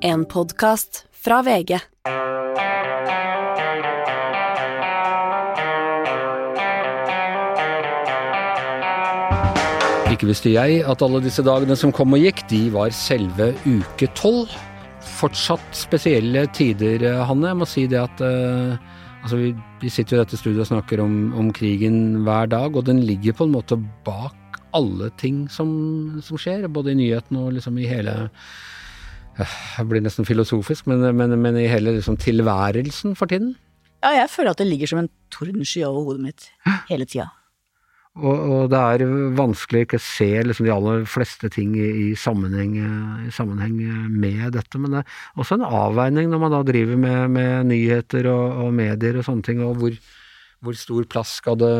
En podkast fra VG. Ikke visste jeg at alle disse dagene som kom og gikk, de var selve uke tolv. Fortsatt spesielle tider, eh, Hanne. Jeg må si det at uh, altså vi, vi sitter jo i dette studioet og snakker om, om krigen hver dag, og den ligger på en måte bak alle ting som, som skjer, både i nyhetene og liksom i hele Jeg blir nesten filosofisk, men, men, men i hele liksom tilværelsen for tiden. Ja, jeg føler at det ligger som en tordensky over hodet mitt hele tida. Og, og det er vanskelig ikke å se liksom de aller fleste ting i, i, sammenheng, i, sammenheng, med dette, men det er også en avveining når man da driver med, med nyheter og, og, medier og sånne ting, og hvor, hvor stor plass skal det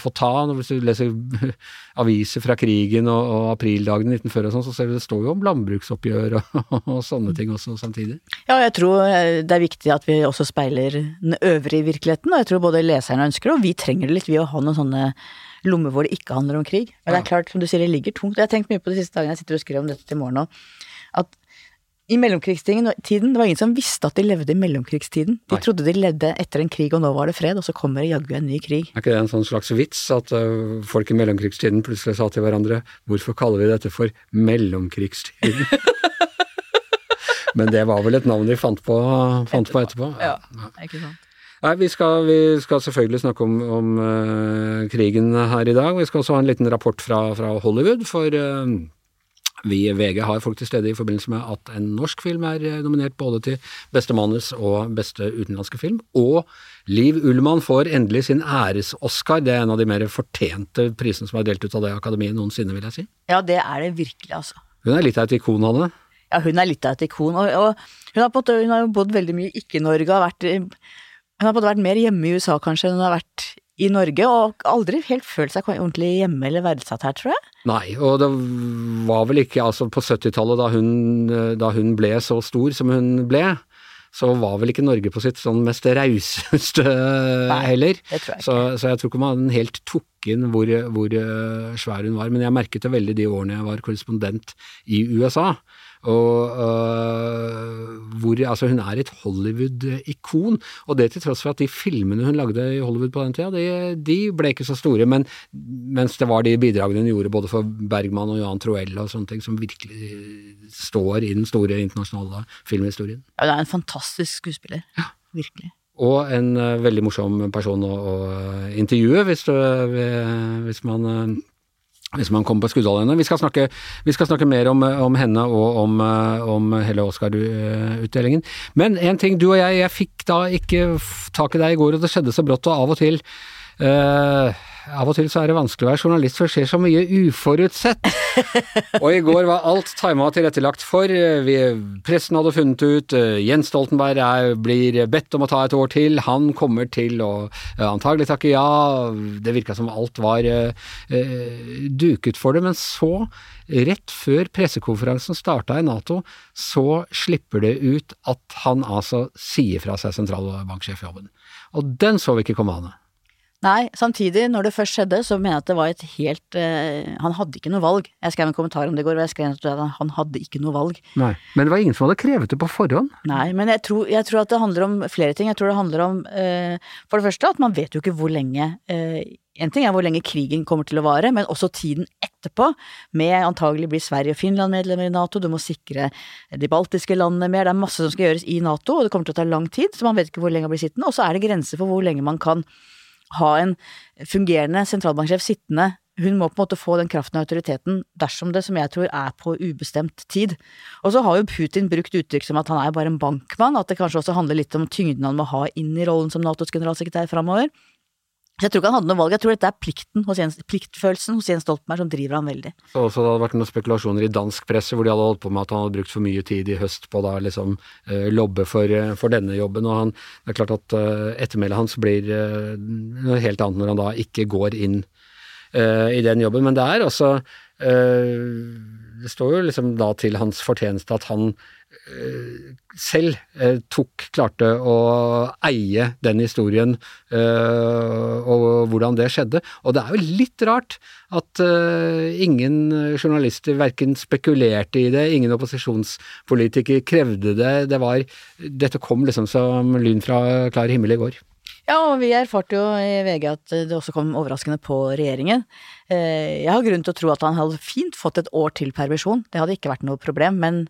få ta? Hvis du leser aviser fra krigen og, og aprildagene 1940 og sånn, så ser du det står jo om landbruksoppgjør og, og, sånne ting også samtidig. Ja, jeg tror det er viktig at vi også speiler den øvrige virkeligheten, og jeg tror både leserne ønsker det, og vi trenger det litt, vi å ha noen sånne lommer hvor det ikke handler om krig. Men det er klart, som du sier, det ligger tungt. Jeg har tenkt mye på de siste dagene, jeg sitter og skriver om dette til morgen nå, at i mellomkrigstiden, det var ingen som visste at de levde i mellomkrigstiden. De Nei. trodde de levde etter en krig, og nå var det fred, og så kommer det jaggu en ny krig. Er ikke det en sånn slags vits, at uh, folk i mellomkrigstiden plutselig sa til hverandre hvorfor kaller vi dette for mellomkrigstiden? Men det var vel et navn de fant på, fant på etterpå. Ja, ikke sant. Nei, vi skal, vi skal, selvfølgelig snakke om, om uh, krigen her i dag. Vi skal også ha en liten rapport fra, fra Hollywood, for uh, vi i VG har folk til stede i forbindelse med at en norsk film er eh, nominert både til beste manus og beste utenlandske film. Og Liv Ullmann får endelig sin æres-Oscar. Det er en av de mer fortjente prisene som er delt ut av det akademiet noensinne, vil jeg si. Ja, det er det virkelig, altså. Hun er litt av et ikon, Hanne. Ja, hun er litt av et ikon. Og, og hun, har på, hun har jo bodd veldig mye ikke-Norge har vært hun har både vært mer hjemme i USA kanskje enn hun har vært i Norge, og aldri helt følt seg ordentlig hjemme eller verdsatt her, tror jeg. Nei, og det var vel ikke altså på 70-tallet, da, da, hun ble så stor som hun ble, så var vel ikke Norge på sitt sånn mest rauseste heller. Det tror jeg ikke. Så, så, jeg tror ikke man helt tok inn hvor, hvor svær hun var, men jeg merket det veldig de årene jeg var korrespondent i USA. Og uh, hvor Altså, hun er et Hollywood-ikon, og det til tross for at de filmene hun lagde i Hollywood på den tida, de, de ble ikke så store, men mens det var de bidragene hun gjorde både for Bergman og Johan Troell og sånne ting, som virkelig står i den store internasjonale filmhistorien. Ja, hun er en fantastisk skuespiller. Ja. Virkelig. Og en uh, veldig morsom person å, å intervjue, hvis, du, hvis man uh, hvis man kommer på Skuddalene. Vi skal snakke, vi skal snakke mer om, om, henne og om, om hele Oscar-utdelingen. Men en ting, du og jeg, jeg fikk da ikke tak i deg i går, og det skjedde så brått, og av og til uh, av og til så er det vanskelig å være journalist, for det skjer så mye uforutsett. og i går var alt tima tilrettelagt for. Vi, pressen hadde funnet ut uh, Jens Stoltenberg er, blir bedt om å ta et år til. Han kommer til å uh, antagelig takke ja. Det virka som alt var uh, duket for det. Men så, rett før pressekonferansen starta i Nato, så slipper det ut at han altså sier fra seg sentralbanksjefjobben. Og den så vi ikke komme, Anne. Nei, samtidig, når det først skjedde, så mener jeg at det var et helt uh, Han hadde ikke noe valg. Jeg skrev en kommentar om det i går, og jeg skrev at han hadde ikke noe valg. Nei, Men det var ingen som hadde krevet det på forhånd? Nei, men jeg tror, jeg tror at det handler om flere ting. Jeg tror det handler om uh, For det første at man vet jo ikke hvor lenge uh, en ting er hvor lenge krigen kommer til å vare, men også tiden etterpå. Med antagelig blir Sverige og Finland medlemmer i Nato, du må sikre de baltiske landene mer. Det er masse som skal gjøres i Nato, og det kommer til å ta lang tid, så man vet ikke hvor lenge man blir sittende. Og så er det grenser for hvor lenge man kan ha en fungerende sentralbanksjef sittende. Hun må på en måte få den kraften og autoriteten dersom det, som jeg tror, er på ubestemt tid. Og så har jo Putin brukt uttrykk som at han er bare en bankmann, at det kanskje også handler litt om tyngden han må ha inn i rollen som Natos generalsekretær framover. Så jeg tror ikke han hadde noe valg, jeg tror dette er plikten hos Jens, pliktfølelsen hos Jens Stoltenberg som driver han veldig. Så også det hadde vært noen spekulasjoner i dansk presse hvor de hadde holdt på med at han hadde brukt for mye tid i høst på da liksom uh, lobbe for, uh, for, denne jobben, og han, det er klart at uh, ettermælet hans blir noe helt annet når han da ikke går inn i den jobben. Men det er altså det står jo liksom da til hans fortjeneste at han selv eh, tok, klarte å eie den historien, eh, og hvordan det skjedde. Og det er jo litt rart at eh, ingen journalister verken spekulerte i det, ingen opposisjonspolitiker krevde det. det var, dette kom liksom som lyn fra klar himmel i går. Ja, og vi erfarte jo i VG at det også kom overraskende på regjeringen. Eh, jeg har grunn til å tro at han hadde fint fått et år til permisjon, det hadde ikke vært noe problem, men,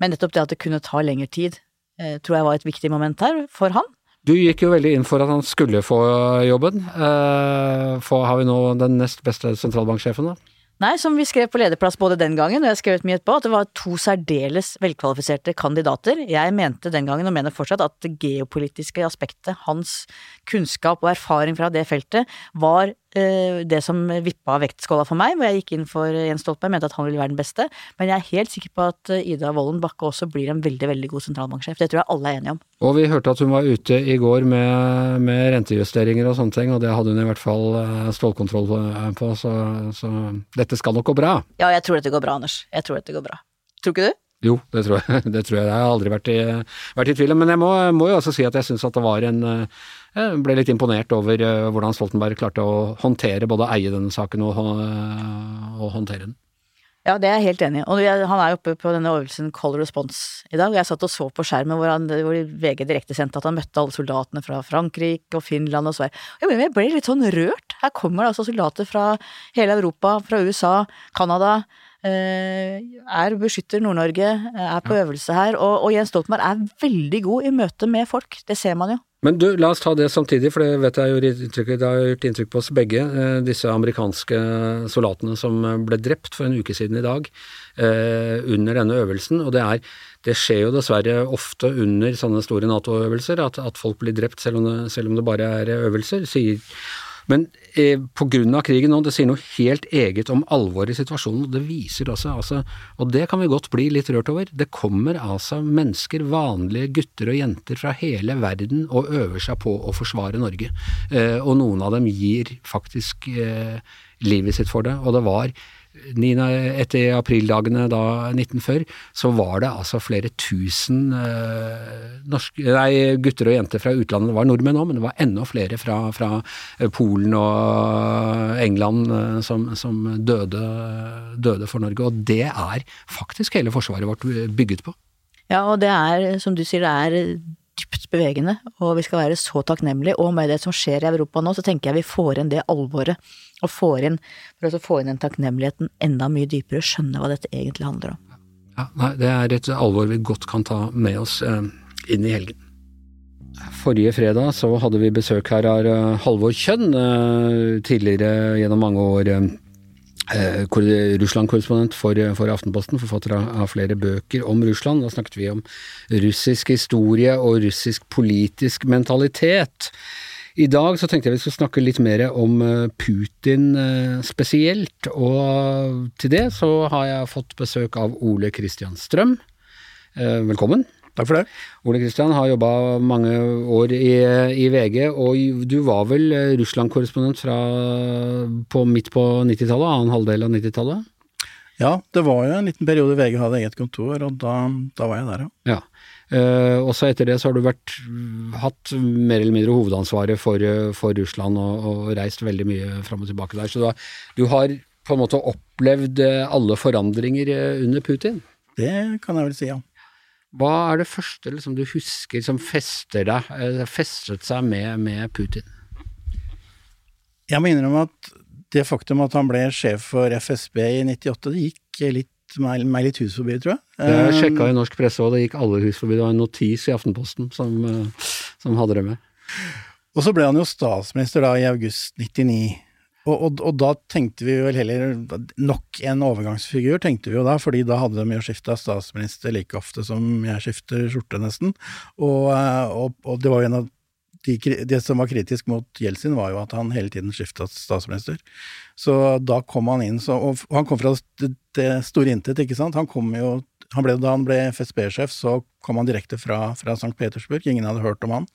men nettopp det at det kunne ta lengre tid, eh, tror jeg var et viktig moment her for han. Du gikk jo veldig inn for at han skulle få jobben. Eh, for har vi nå den nest beste sentralbanksjefen, da? Nei, som vi skrev på lederplass både den gangen og jeg skrev mye etterpå, at det var to særdeles velkvalifiserte kandidater. Jeg mente den gangen, og mener fortsatt, at det geopolitiske aspektet, hans kunnskap og erfaring fra det feltet, var det som vippa vektskåla for meg, hvor jeg gikk inn for Jens Stoltenberg, mente at han ville være den beste. Men jeg er helt sikker på at eh, Ida Wolden Bakke også blir en veldig, veldig god sentralbanksjef. Det tror jeg alle er enige om. Og vi hørte at hun var ute i går med, med rentejusteringer og sånne ting, og det hadde hun i hvert fall eh, stålkontroll på, så, så dette skal nok gå bra. Ja, jeg tror dette går bra, Anders. Jeg tror dette går bra. Tror ikke du? Jo, det tror jeg. Det tror jeg. jeg har aldri vært i, vært i tvil om. Men jeg må, må, jo også si at jeg syns at det var en Jeg ble litt imponert over hvordan Stoltenberg klarte å håndtere, både eie denne saken og, og håndtere den. Ja, det er jeg helt enig i. Og jeg, han er oppe på denne øvelsen Call Response i dag. Jeg satt og så på skjermen hvor, han, hvor VG direkte sendte at han møtte alle soldatene fra Frankrike og Finland og Sverige. Jeg ble litt sånn rørt. Her kommer det altså soldater fra hele Europa, fra USA, Canada. Eh, er beskytter Nord-Norge, er på øvelse her. Og, og Jens Stoltenberg er veldig god i møte med folk. Det ser man jo. Men du, la oss ta det samtidig, for det vet jeg gjorde inntrykk, det har gjort inntrykk på oss begge. Eh, disse amerikanske soldatene som ble drept for en uke siden i dag eh, under denne øvelsen. Og det, er, det skjer jo dessverre ofte under sånne store Nato-øvelser at, at, folk blir drept selv om, det, selv om det bare er øvelser, sier men eh, pga. krigen nå, det sier noe helt eget om alvoret i situasjonen. og Det viser også, altså, og det kan vi godt bli litt rørt over, det kommer altså mennesker, vanlige gutter og jenter fra hele verden og øver seg på å forsvare Norge. Eh, og noen av dem gir faktisk eh, livet sitt for det. Og det var 9, etter aprildagene da 1940, så var det altså flere tusen eh, norske, nei, gutter og jenter fra utlandet. Det var nordmenn òg, men det var enda flere fra, fra eh, Polen og England eh, som, som døde, døde, for Norge. Og det er faktisk hele forsvaret vårt bygget på. Ja, og det er, som du sier, det er dypt bevegende, og vi skal være så takknemlige. Og med det som skjer i Europa nå, så tenker jeg vi får inn det alvoret og får inn, for å få inn den takknemligheten enda mye dypere, skjønne hva dette egentlig handler om. Ja, nei, Det er et alvor vi godt kan ta med oss eh, inn i helgen. Forrige fredag så hadde vi besøk her av uh, Halvor Kjønn, eh, tidligere gjennom mange år uh, Russland-korrespondent for, for, Aftenposten, forfatter av, flere bøker om Russland. Da snakket vi om russisk historie og russisk politisk mentalitet. I dag så tenkte jeg vi skulle snakke litt mer om eh, Putin eh, spesielt, og til det så har jeg fått besøk av Ole Kristian Strøm. Eh, velkommen. Takk for det. Ole Kristian har jobba mange år i, i, VG, og du var vel Russland-korrespondent midt på 90-tallet, annen halvdel av 90-tallet? Ja, det var jo en liten periode VG hadde eget kontor, og da, da var jeg der, ja. ja. Uh, også etter det så har du vært, hatt mer eller mindre hovedansvaret for, for Russland og, og, reist veldig mye fram og tilbake der. Så du har, du har, på en måte opplevd eh, alle forandringer eh, under Putin? Det kan jeg vel si, ja. Hva er det første liksom, du husker som fester deg, festet seg med, med Putin? Jeg må innrømme at det faktum at han ble sjef for FSB i 98, det gikk litt meg, meg litt hus forbi, tror jeg. Jeg um, sjekka i norsk presse, og det gikk alle hus forbi. Det var en notis i Aftenposten som, uh, som hadde det med. Og så ble han jo statsminister da i august 99. Og, og, og, da tenkte vi vel heller nok en overgangsfigur, tenkte vi jo da, fordi da hadde de jo skifta statsminister like ofte som jeg skifter skjorte, nesten. Og, uh, og, det var jo en av de, det som var kritisk mot Jeltsin, var jo at han hele tiden skifta statsminister. Så da kom han inn, så, og han kom fra det store intet, ikke sant. Han kom jo han ble, Da han ble FSB-sjef, så kom han direkte fra, fra St. Petersburg, ingen hadde hørt om han.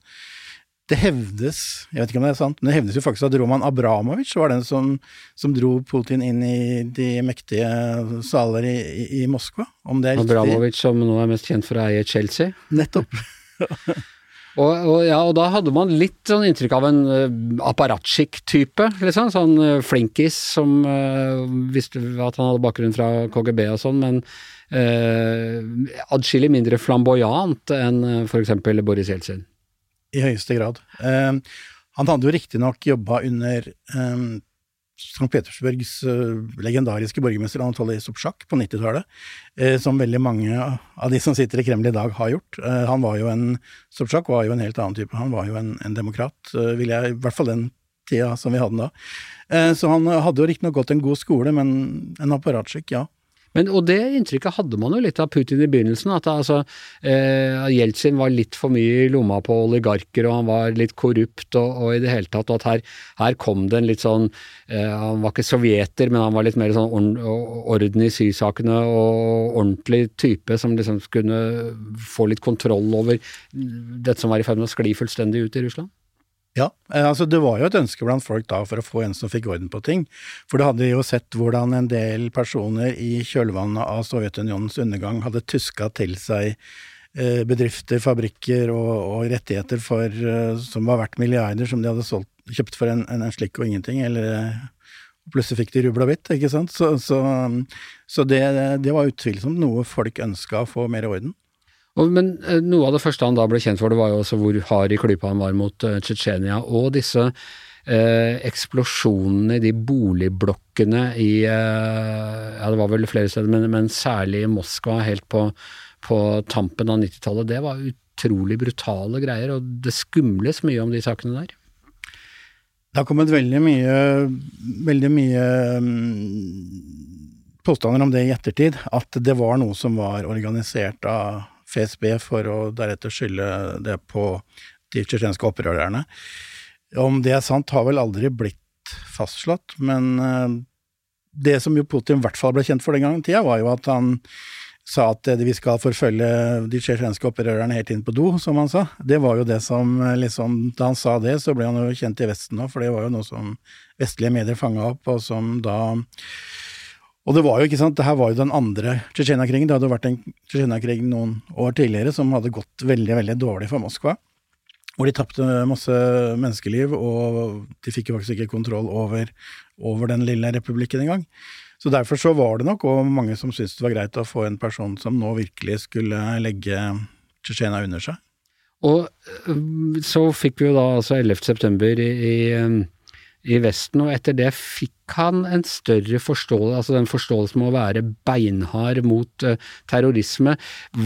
Det hevdes, jeg vet ikke om det er sant, men det hevdes jo faktisk at Roman Abramovic var den som, som dro Putin inn i de mektige saler i, i, i Moskva. Om det er riktig? Abramovic som nå er mest kjent for å eie Chelsea. Nettopp. Og, og, ja, og da hadde man litt sånn inntrykk av en uh, apparatskikk-type, liksom. Sånn uh, flinkis som uh, visste at han hadde bakgrunn fra KGB og sånn, men uh, adskillig mindre flamboyant enn uh, f.eks. Boris Jeltsin. I høyeste grad. Um, han hadde jo riktignok jobba under um, St. Petersburgs uh, legendariske borgermester Anatolij Sobsjak på 90-tallet, uh, som veldig mange av de som sitter i Kreml i dag har gjort. Uh, han var jo en Sobsjak var jo en helt annen type, han var jo en, en demokrat, vil jeg, i hvert fall den tida som vi hadde da. Så han hadde jo riktignok gått en god skole, men en apparatskikk, ja. Men, og det inntrykket hadde man jo litt av Putin i begynnelsen, at altså, eh, Jeltsin var litt for mye i lomma på oligarker, og han var litt korrupt og, og i det hele tatt, og at her, her kom det en litt sånn eh, Han var ikke sovjeter, men han var litt mer sånn orden, orden i sysakene og ordentlig type som liksom kunne få litt kontroll over dette som var i ferd med å skli fullstendig ut i Russland? Ja, eh, altså det var jo et ønske blant folk da for å få en som fikk orden på ting. For du hadde jo sett hvordan en del personer i kjølvannet av Sovjetunionens undergang hadde tuska til seg eh, bedrifter, fabrikker og, og rettigheter for, eh, som var verdt milliarder, som de hadde solgt, kjøpt for en, en, slikk og ingenting, eller plutselig fikk de rubla hvitt, ikke sant. Så, så, så det, det, var utvilsomt noe folk ønska å få mer orden. Og, men eh, noe av det første han da ble kjent for, det var jo også hvor hard i klypa han var mot uh. Og disse uh, eksplosjonene i de boligblokkene i uh, Ja, det var vel flere steder, men, men særlig i Moskva helt på, på tampen av 90-tallet. Det var utrolig brutale greier, og det skumles mye om de sakene der. Det har kommet veldig mye, veldig mye um, påstander om det i ettertid, at det var noe som var organisert av FSB for å deretter skylde det på de tsjetsjenske opprørerne. Om det er sant, har vel aldri blitt fastslått, men eh, det som jo Putin i hvert fall ble kjent for den gangen tida, var jo at han sa at vi skal forfølge de tsjetsjenske opprørerne helt inn på do, som han sa. Det var jo det som eh, liksom Da han sa det, så ble han jo kjent i Vesten òg, for det var jo noe som vestlige medier fanga opp, og som da og det var jo, ikke sant, det her var jo den andre Tsjetsjenia-krigen. Det hadde jo vært en Tsjetsjenia-krig noen år tidligere som hadde gått veldig, veldig dårlig for Moskva. Hvor de tapte masse menneskeliv, og de fikk jo faktisk ikke kontroll over, over den lille republikken engang. Så derfor så var det nok og mange som syntes det var greit å få en person som nå virkelig skulle legge Tsjetsjenia under seg. Og øh, så fikk vi jo da altså 11. september i, i i Vesten, og etter det fikk han en større forståelse, altså den forståelsen med å være beinhard mot uh, terrorisme.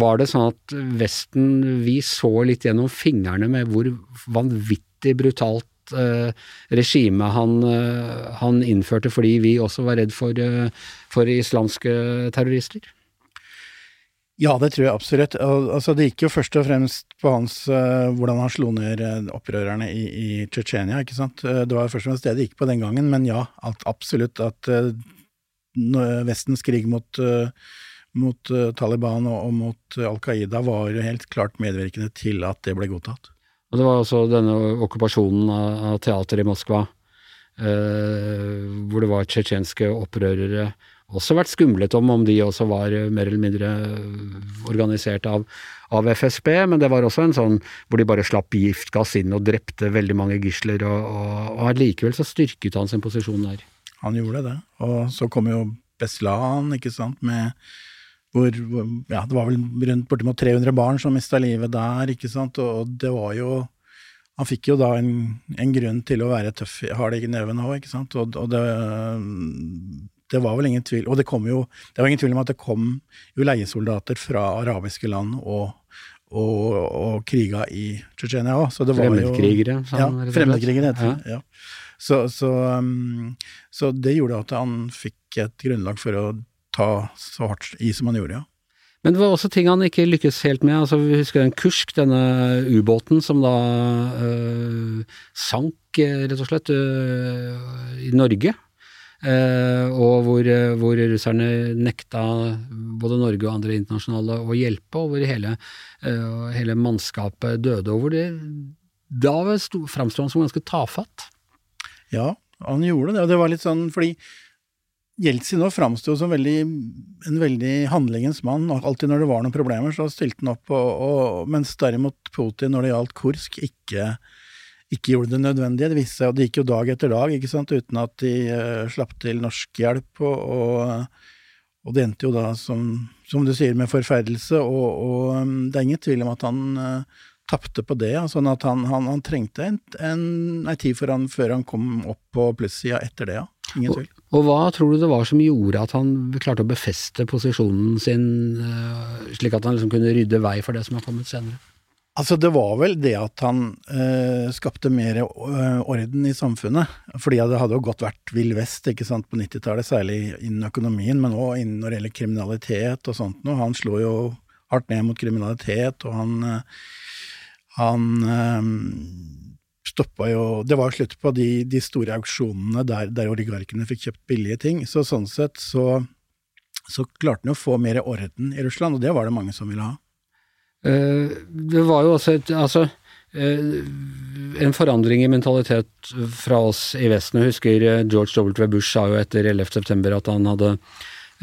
Var det sånn at Vesten, vi så litt gjennom fingrene med hvor vanvittig brutalt uh, regime han, uh, han, innførte fordi vi også var redd for, for islamske terrorister? Ja, det tror jeg absolutt. Altså, det gikk jo først og fremst på hans uh, hvordan han slo ned uh, opprørerne i, i Tsjetsjenia, ikke sant. Uh, det var først og fremst det det gikk på den gangen, men ja, at, absolutt at Vestens krig mot, mot Taliban og, og mot Al Qaida var jo helt klart medvirkende til at det ble godtatt. Og det var også denne okkupasjonen av, teateret i Moskva, hvor det var tsjetsjenske opprørere også vært skumlet om om de også var eh, mer eller mindre eh, organisert av, av FSB, men det var også en sånn hvor de bare slapp giftgass inn og drepte veldig mange gisler, og, og, og likevel så styrket han sin posisjon der. Han gjorde det, og så kom jo Beslan, ikke sant, med hvor, ja, det var vel rundt bortimot 300 barn som mista livet der, ikke sant, og det var jo han fikk jo da en, en grunn til å være tøff, har det i neven òg, ikke sant, og, og det det var vel ingen tvil Og det kom jo Det var ingen tvil om at det kom jo leiesoldater fra arabiske land og, og, og kriga i Tsjetsjenia òg. Fremmedkrigere? Ja, fremmedkrigere heter det. Ja. Så, så, um, så, det gjorde at han fikk et grunnlag for å ta så hardt i som han gjorde, ja. Men det var også ting han ikke lykkes helt med. altså Vi husker den Kursk, denne ubåten som da øh, sank, rett og slett, øh, i Norge. Uh, og hvor, hvor, russerne nekta både Norge og andre internasjonale å hjelpe, og hvor hele, uh, hele mannskapet døde. Og hvor det da sto- framsto han som ganske tafatt. Ja, han gjorde det, og det var litt sånn fordi Jeltsin nå framsto som veldig, en veldig handlingens mann, alltid når det var noen problemer, så stilte han opp, og, og, mens derimot Putin når det gjaldt Kursk, ikke, ikke gjorde det nødvendige. Det viste seg, og det gikk jo dag etter dag, ikke sant, uten at de uh, slapp til norsk hjelp, og, og, og det endte jo da, som, som du sier, med forferdelse, og, og um, det er ingen tvil om at han uh, tapte på det, ja, sånn at han, han, han trengte en, en, en tid han, før han kom opp på plussida etter det, ja. Ingen tvil. Og hva tror du det var som gjorde at han klarte å befeste posisjonen sin, uh, slik at han liksom kunne rydde vei for det som har kommet senere? Altså, det var vel det at han eh, skapte mer eh, orden i samfunnet. Fordi det hadde jo godt vært vill vest ikke sant, på 90-tallet, særlig innen økonomien, men òg innen når det gjelder kriminalitet og sånt noe. Han slo jo hardt ned mot kriminalitet, og han eh, han eh, stoppa jo Det var slutt på de, de store auksjonene der, der oligarkene fikk kjøpt billige ting. Så sånn sett så, så klarte han jo å få mer orden i Russland, og det var det mange som ville ha. Eh, Det var jo også et Altså eh, en forandring i mentalitet fra oss i Vesten. Jeg husker eh, George W. Bush sa jo etter 11. september at han hadde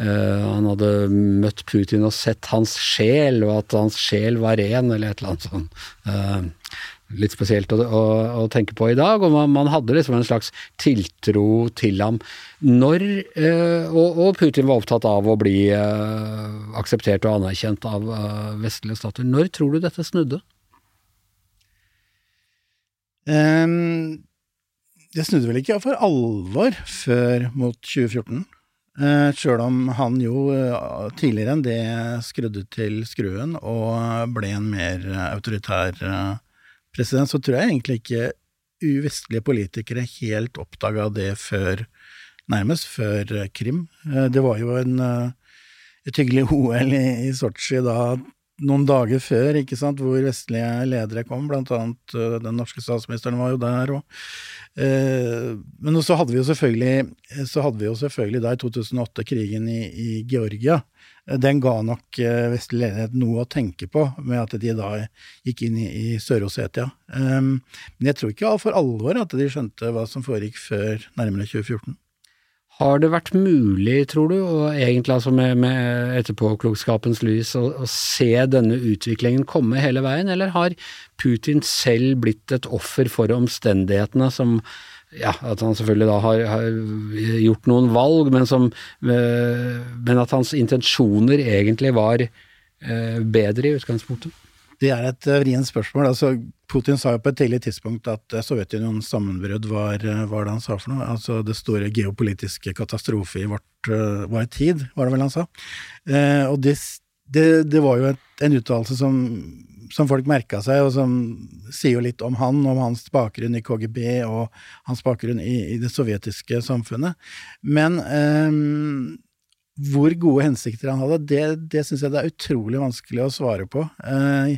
han hadde møtt Putin og sett hans sjel, og at hans sjel var ren, eller et eller annet sånn. Litt spesielt å, å, å tenke på i dag. Og man, man hadde liksom en slags tiltro til ham. Når eh, og, og Putin var opptatt av å bli eh, akseptert og anerkjent av eh, vestlige stater. Når tror du dette snudde? Um, det snudde vel ikke for alvor før mot 2014. Uh, Sjøl om han jo eh, tidligere enn det skrudde til skruen og ble en mer eh, autoritær eh, president, så tror jeg egentlig ikke uvestlige politikere helt oppdaga det før nærmest før eh, Krim. Eh, det var jo en, eh, et hyggelig OL i, i Sotsji da noen dager før, ikke sant, hvor vestlige ledere kom, blant annet den norske statsministeren var jo der, eh, Men så hadde vi jo selvfølgelig selvfølgelig da i 2008 krigen i, i Georgia. Den ga nok eh, vestlig ledighet noe å tenke på, med at de da gikk inn i, i Sør-Ossetia. Um, men jeg tror ikke for alvor at de skjønte hva som foregikk før nærmere 2014. Har det vært mulig, tror du, og egentlig altså med, med etterpåklokskapens lys, å, å se denne utviklingen komme hele veien, eller har Putin selv blitt et offer for omstendighetene som ja, at han selvfølgelig da har, har gjort noen valg, men, som, eh, men at hans intensjoner egentlig var eh, bedre i utgangspunktet? Det er et eh, vrient spørsmål. Altså, Putin sa jo på et tidlig tidspunkt at Sovjetunionens sammenbrudd var var det han sa for noe? Altså det store geopolitiske katastrofe i vårt, vår tid, var det vel han sa. Eh, og det, det, det var jo et, en uttalelse som, som folk merka seg, og som sier jo litt om han, om hans bakgrunn i KGB og hans bakgrunn i, i det sovjetiske samfunnet. Men eh, hvor gode hensikter han hadde, det, det syns jeg det er utrolig vanskelig å svare på. Eh,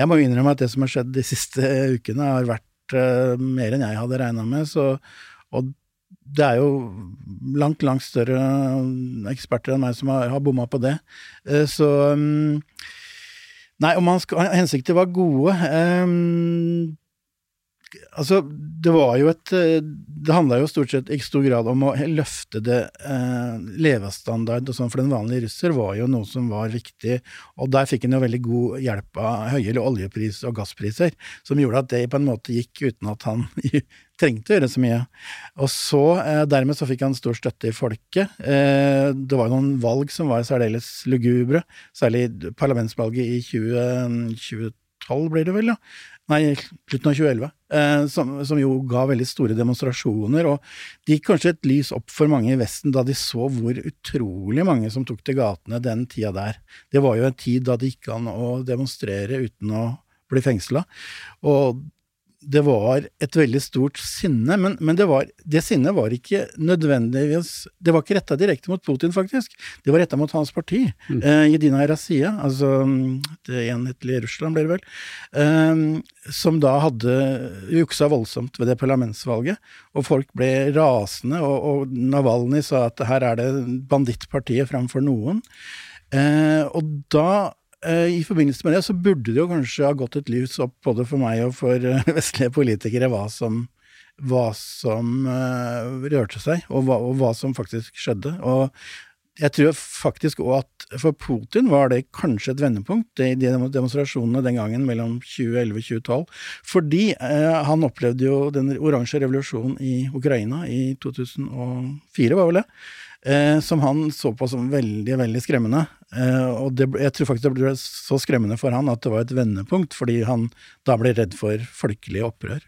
jeg må innrømme at det som har skjedd de siste ukene, har vært eh, mer enn jeg hadde regna med. Så, og det er jo langt, langt større eksperter enn meg som har, har bomma på det. Eh, så mm, Nei, om hans hensikter var gode. Um, Altså, det var jo et Det handla jo stort sett i stor grad om å løfte det eh, levestandard og sånn for den vanlige russer var jo noe som var viktig, og der fikk en jo veldig god hjelp av høyere oljepris og gasspriser, som gjorde at det på en måte gikk uten at han trengte å gjøre så mye. Og så, eh, dermed så fikk han stor støtte i folket. Eh, det var jo noen valg som var særdeles lugubre, særlig parlamentsvalget i 20, 2012 blir det vel, ja. Nei, slutten av 2011, eh, som, som, jo ga veldig store demonstrasjoner. Og det gikk kanskje et lys opp for mange i Vesten da de så hvor utrolig mange som tok til gatene den tida der. Det var jo en tid da det gikk an å demonstrere uten å bli fengsla. Og det var et veldig stort sinne, men, men det, var, det sinnet var ikke nødvendigvis Det var ikke retta direkte mot Putin, faktisk. Det var retta mot hans parti, mm. eh, Jedina Razia, altså det enhetlige Russland, ble det vel, eh, som da hadde juksa voldsomt ved det parlamentsvalget, og folk ble rasende, og, og Navalny sa at her er det bandittpartiet framfor noen. Eh, og da i forbindelse med det så burde det jo kanskje ha gått et lys opp både for meg og for eh, vestlige politikere hva som, hva som eh, rørte seg, og hva, og hva som faktisk skjedde. Og jeg tror faktisk òg at for Putin var det kanskje et vendepunkt i de demonstrasjonene den gangen mellom 2011 og 2012. Fordi eh, han opplevde jo den oransje revolusjonen i Ukraina i 2004, var vel det. Eh, som han så på som veldig, veldig skremmende. Eh, og det, jeg tror faktisk det ble så skremmende for han at det var et vendepunkt, fordi han da ble redd for folkelig opprør.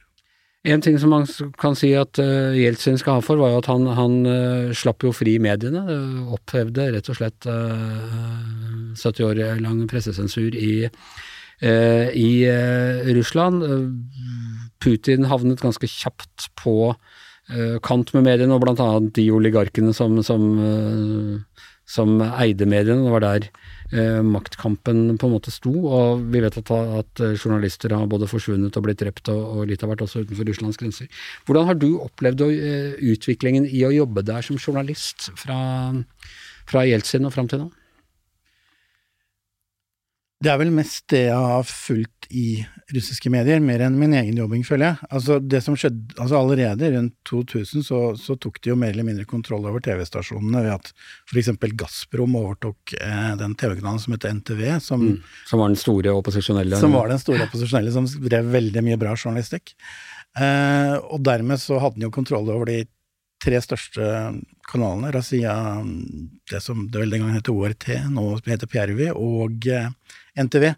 En ting som man kan si at uh, Jeltsin skal ha for, var jo at han, han uh, slapp jo fri mediene. Uh, opphevde rett og slett uh, 70 år lang pressesensur i, i Russland. Putin havnet ganske kjapt på kant med mediene, og blant annet de oligarkene som, som, som eide mediene. Det var der eh, maktkampen på en måte sto. Og vi vet at, at journalister har både forsvunnet og blitt drept, og, og litt har vært også utenfor Russlands grenser. Hvordan har du opplevd utviklingen i å jobbe der som journalist fra, fra Jeltsin og fram til nå? Det er vel mest det jeg har fulgt i russiske medier, mer enn min egen jobbing, føler jeg. Altså, det som skjedde, altså Allerede rundt 2000 så, så tok de jo mer eller mindre kontroll over TV-stasjonene ved at f.eks. Gazprom overtok eh, den TV-kanalen som heter NTV. Som, mm, som, var den store opposisjonelle? Som var den store opposisjonelle, som drev veldig mye bra journalistikk. Eh, og dermed så hadde den jo kontroll over de tre største kanalene, Razia, det som det vel den gangen het ORT, nå heter Pjervi, og eh, NTV.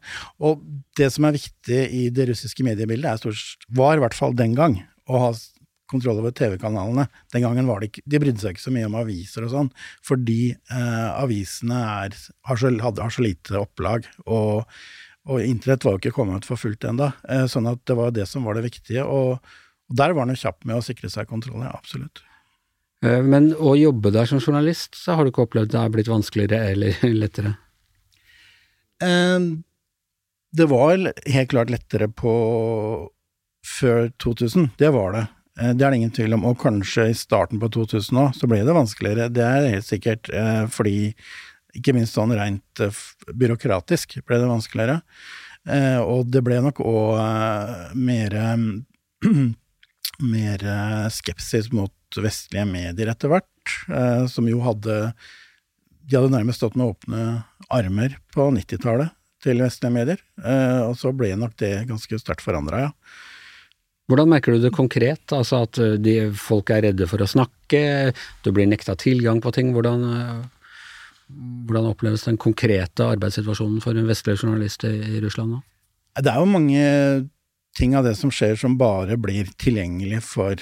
Og det som er viktig i det russiske mediebildet, er stort, var i hvert fall den gang å ha kontroll over TV-kanalene. Den gangen var det ikke De brydde seg ikke så mye om aviser og sånn, fordi eh, avisene er, har, så, hadde, har, så, lite opplag. og, og internett var jo ikke kommet for fullt ennå, eh, sånn at det var det som var det viktige. Og, og der var han jo kjapp med å sikre seg kontroll, ja, absolutt. Eh, men å jobbe der som journalist, så har du ikke opplevd det er blitt vanskeligere eller lettere? Eh, det var helt klart lettere på før 2000, det var det. Eh, det er det ingen tvil om, og kanskje i starten på 2000 òg, så ble det vanskeligere. Det er helt sikkert, fordi ikke minst sånn rent byråkratisk ble det vanskeligere. Og det ble nok òg mer mer skepsis mot vestlige medier etter hvert, eh, som jo hadde De hadde nærmest stått med åpne armer på 90-tallet til vestlige medier, eh, og så ble nok det ganske sterkt forandra, ja. Hvordan merker du det konkret, altså at eh, de, folk er redde for å snakke, du blir nekta tilgang på ting, hvordan, hvordan oppleves den konkrete arbeidssituasjonen for en vestlig journalist i Russland nå? Det er jo mange ting av det som skjer som bare blir tilgjengelig for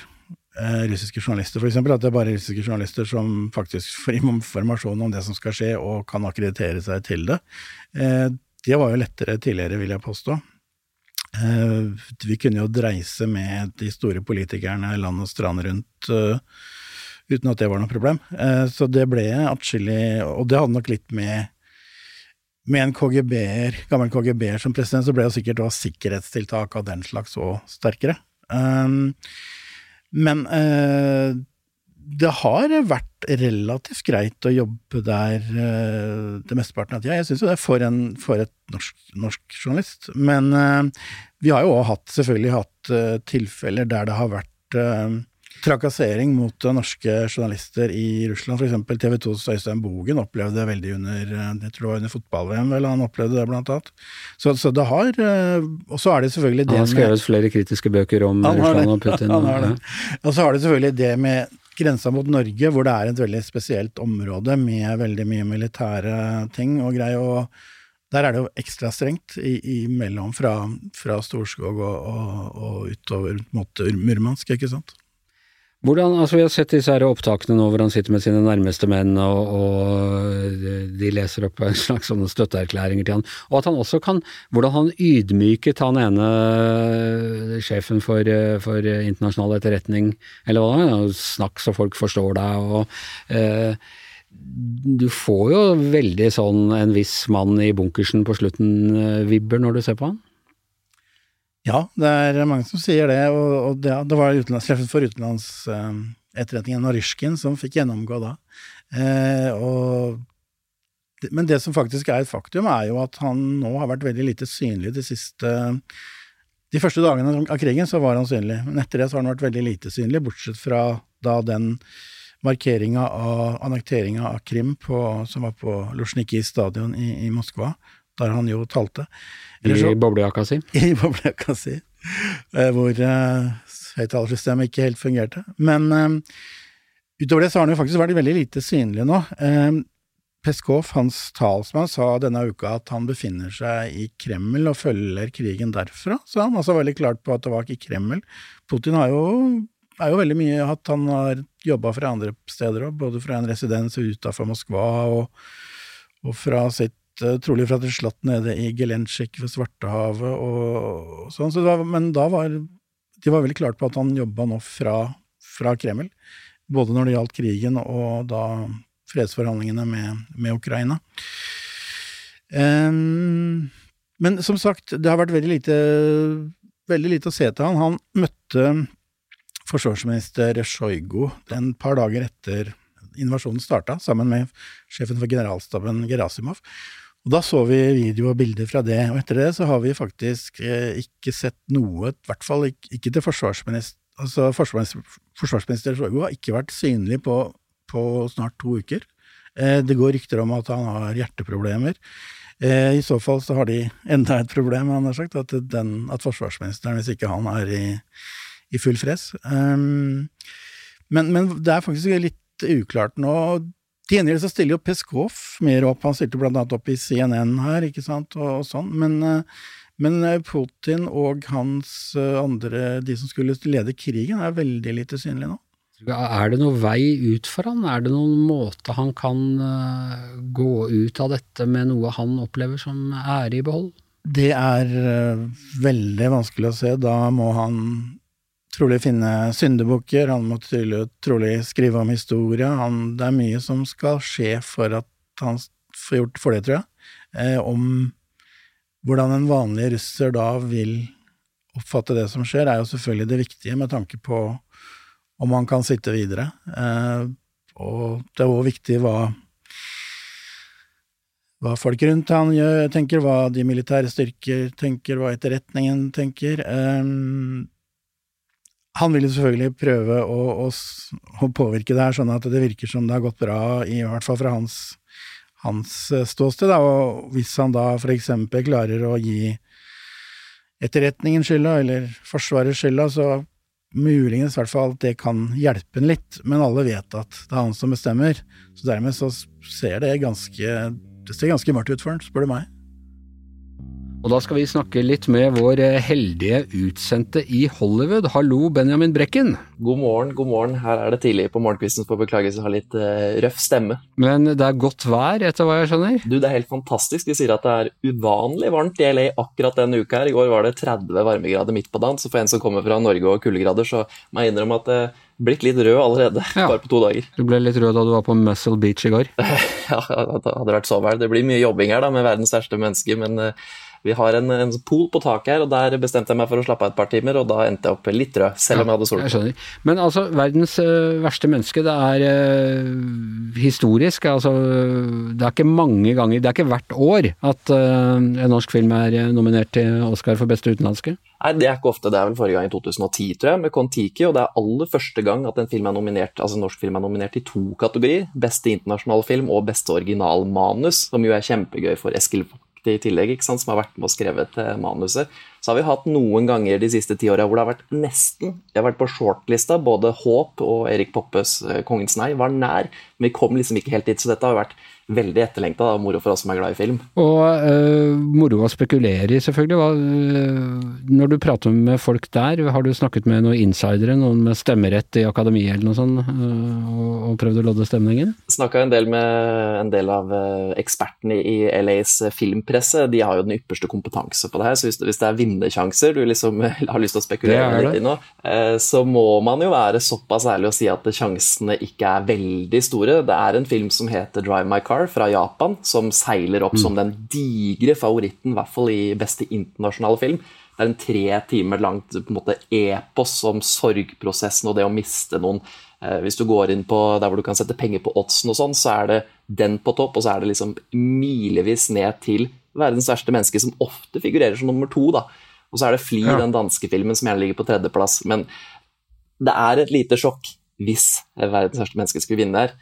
eh, russiske journalister, f.eks. At det er bare russiske journalister som faktisk får informasjon om det som skal skje, og kan akkreditere seg til det. Eh, det var jo lettere tidligere, vil jeg påstå. Eh, vi kunne jo dreise med de store politikerne land og strand rundt uten at det var noe problem. Så det ble atskillig Og det hadde nok litt med med en KGB-er, gammel KGB-er som president, så ble jo sikkert også sikkerhetstiltak av den slags òg sterkere. Um, men eh, det har vært relativt greit å jobbe der eh, det mesteparten av tida. Jeg syns jo det er for, en, for et norsk, norsk, journalist. Men eh, vi har jo òg hatt, selvfølgelig hatt eh, tilfeller der det har vært eh, trakassering mot norske journalister i Russland. F.eks. TV 2s Øystein Bogen opplevde det veldig under eh, jeg tror det var under fotball-VM, vel, han opplevde det blant annet. Så, så det har eh, Og så er det selvfølgelig det med Han har skrevet flere kritiske bøker om Russland og Putin. Han har det. Og så har det selvfølgelig det med grensa mot Norge, hvor det er et veldig spesielt område med veldig mye militære ting og greier. og der er det jo ekstra strengt imellom fra, fra Storskog og, og, og utover mot Murmansk, ikke sant. Hvordan, altså Vi har sett disse her opptakene nå hvor han sitter med sine nærmeste menn, og, og de leser opp en slags sånne støtteerklæringer til han. Og at han også kan Hvordan han ydmyket han ene sjefen for, for internasjonal etterretning, eller hva det var, snakk så folk forstår deg, og eh, du får jo veldig sånn en viss mann i bunkersen på slutten-vibber eh, når du ser på han. Ja, det er mange som sier det, og, og det, det, var sjefen for utenlandsetterretningen, eh, Narysjkin, som fikk gjennomgå da. Eh, og men det som faktisk er et faktum, er jo at han nå har vært veldig lite synlig de siste De første dagene av krigen så var han synlig, men etter det så har han vært veldig lite synlig, bortsett fra da den markeringa av annekteringa av Krim på, som var på Luzjniki stadion i, i, Moskva, der han jo talte. I boblejakka si? I boblejakka si, eh, hvor uh, høyttalersystemet ikke helt fungerte. Men um, utover det så har han jo faktisk vært veldig lite synlig nå. Um, Peskov, hans talsmann, sa denne uka at han befinner seg i Kreml og følger krigen derfra, sa han. Altså veldig klart på at det var ikke Kreml. Putin har jo, er jo veldig mye at han har jobba fra andre steder òg, både fra en residens utafor Moskva og, og, fra sitt eh, Trolig fra et slott nede i Gelentsjik ved Svartehavet og, sånn. Så var, men da var de var veldig klart på at han jobba nå fra, fra Kreml, både når det gjaldt krigen og da fredsforhandlingene med, med Ukraina. Um, men som sagt, det har vært veldig lite, veldig lite å se til han. Han møtte forsvarsminister Sjojgu en par dager etter invasjonen starta, sammen med sjefen for generalstaben Gerasimov. Og Da så vi video og bilder fra det, og etter det så har vi faktisk eh, ikke sett noe, i hvert fall ikke, til forsvarsminister Altså, forsvarsminister, Sjojgu har ikke vært synlig på på snart to uker. Eh, det går rykter om at han har hjerteproblemer. Eh, I så fall så har de enda et problem, han har sagt, at, den, at forsvarsministeren, hvis ikke han er i, i full fres um, men, men, det er faktisk litt uklart nå. Til gjengjeld så stiller jo Peskov mer opp, han stilte blant annet opp i CNN her, ikke sant, og, og sånn, men, men Putin og hans andre, de som skulle lede krigen, er veldig lite synlige nå. Er det noen vei ut for han? Er det noen måte han kan gå ut av dette med noe han opplever som ære i behold? Det er veldig vanskelig å se. Da må han trolig finne syndebukker, han må trolig, skrive om historie. Han, det er mye som skal skje for at han får gjort for det, tror jeg. Eh, om hvordan en vanlig russer da vil oppfatte det som skjer, er jo selvfølgelig det viktige med tanke på om han kan sitte videre. Eh, og det er òg viktig hva, hva folk rundt han gjør, tenker, hva de militære styrker tenker, hva etterretningen tenker. Eh, han vil jo selvfølgelig prøve å, å, å, påvirke det her sånn at det virker som det har gått bra, i hvert fall fra hans, hans eh, ståsted. Da. Og hvis han da eksempel klarer å gi etterretningen skylda, eller Forsvaret skylda, så muligens i hvert fall at det kan hjelpe en litt, men alle vet at det er han som bestemmer. Så dermed så ser det ganske Det ser ganske mørkt ut for han, spør du meg. Og da skal vi snakke litt med vår eh, heldige utsendte i Hollywood. Hallo, Benjamin Brekken. God morgen, god morgen. Her er det tidlig på morgenkvisten, for beklagelse, jeg har litt uh, røff stemme. Men det er godt vær, etter hva jeg skjønner? Du, det er helt fantastisk. De sier at det er uvanlig varmt i LA akkurat denne uka her. I går var det 30 varmegrader midt på dagen, så for en som kommer fra Norge og kuldegrader, så må jeg innrømme at det uh, blitt litt rød allerede, ja. bare på to dager. Du ble litt rød da du var på Muscle Beach i går? ja, det hadde vært så vel. Det blir mye jobbing her da, med verdens største menneske, men uh, vi har en, en pool på taket her, og der bestemte jeg meg for å slappe av et par timer, og da endte jeg opp litt rød, selv om jeg hadde sol. Jeg skjønner. Men altså, verdens uh, verste menneske, det er uh, historisk. Altså, det er ikke mange ganger, det er ikke hvert år at uh, en norsk film er nominert til Oscar for beste utenlandske? Nei, det er ikke ofte. Det er vel forrige gang i 2010, tror jeg, med Kon-Tiki. Og det er aller første gang at en film er nominert, altså norsk film er nominert i to kategorier. Beste internasjonale film og beste originalmanus, som jo er kjempegøy for Eskil i tillegg, ikke sant, som har vært med og skrevet eh, manuset. Så har vi hatt noen ganger de siste ti åra hvor det har vært nesten Jeg har vært på shortlista. Både Håp og Erik Poppes eh, 'Kongens nei' var nær, men vi kom liksom ikke helt dit. Så dette har vært veldig etterlengta og moro for oss som er glad i film. Og øh, moro å spekulere i, selvfølgelig. Hva, øh, når du prater med folk der, har du snakket med noen insidere, noen med stemmerett i akademiet eller noe sånt, øh, og, og, prøvd å lodde stemningen? Snakka en del med en del av ekspertene i LAs filmpresse. De har jo den ypperste kompetanse på det her, så hvis, det er vinnersjanser du liksom har lyst til å spekulere litt i nå, så må man jo være såpass ærlig å si at sjansene ikke er veldig store. Det er en film som heter Drive My Car fra Japan, som seiler opp mm. som den digre favoritten, i hvert fall i beste internasjonale film. Det er en tre timer langt på en måte, epos om sorgprosessen og det å miste noen Eh, hvis du går inn på der hvor du kan sette penger på oddsen og sånn, så er det den på topp, og så er det liksom milevis ned til verdens verste menneske, som ofte figurerer som nummer to, da. Og så er det Fly, Ja. den danske filmen, som gjerne ligger på tredjeplass. Men det er et lite sjokk hvis verdens verste menneske skulle vinne der.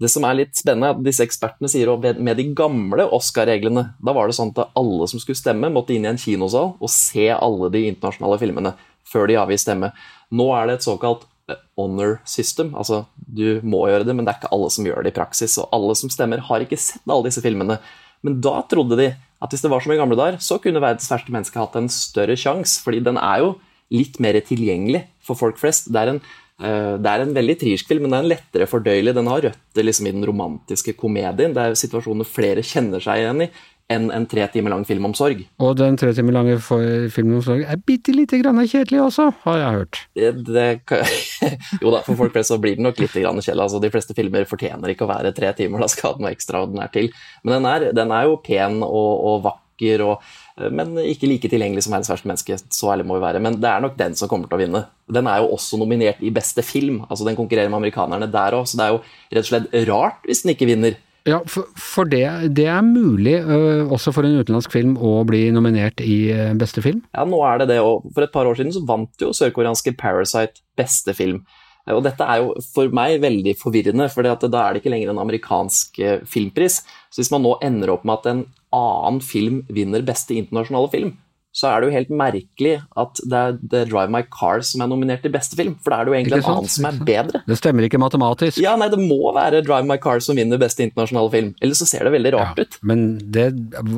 Det som er litt spennende, er at disse ekspertene sier at med de gamle Oscar-reglene, da var det sånn at alle som skulle stemme, måtte inn i en kinosal og se alle de internasjonale filmene før de avgir stemme. Nå er det et såkalt eh, honor system. Altså, du må gjøre det, men det er ikke alle som gjør det i praksis. Og alle som stemmer, har ikke sett alle disse filmene. Men da trodde de at hvis det var som i gamle dager, så kunne verdens verste menneske hatt en større sjanse, fordi den er jo litt mer tilgjengelig for folk flest. Det er en, uh, det er en veldig triersk film, men det er en lettere fordøyelig. Den har røtter liksom i den romantiske komedien. Det er situasjoner flere kjenner seg igjen i, enn en tre timer lang film om sorg. Og den tre timer lange filmen om sorg er bitte lite grann kjedelig også, har jeg hørt. Det, det, kan- jo da, for folk flest så blir den nok litt grann kjedelig. Altså, de fleste filmer fortjener ikke å være tre timer, da skal den være ekstraordinær til. Men den er, den er jo pen og, og vakker, og, men ikke like tilgjengelig som verdens verste menneske. Så ærlig må vi være. Men det er nok den som kommer til å vinne. Den er jo også nominert i beste film. altså Den konkurrerer med amerikanerne der òg, så det er jo rett og slett rart hvis den ikke vinner. Ja, for, for det, det er mulig, ø, også for en utenlandsk film, å bli nominert i ø, beste film. Ja, nå er det det, og for et par år siden så vant jo sørkoreanske Parasite beste film. Og dette er jo for meg veldig forvirrende, for da er det ikke lenger en amerikansk eh, filmpris. Så hvis man nå ender opp med at en annen film vinner beste internasjonale film, så er det jo helt merkelig at det er The Drive My Car som er nominert til beste film, for da er det jo egentlig en annen som er bedre. Det stemmer ikke matematisk. Ja, nei, det må være Drive My Car som vinner beste internasjonale film, ellers så ser det veldig rart ut. Men det,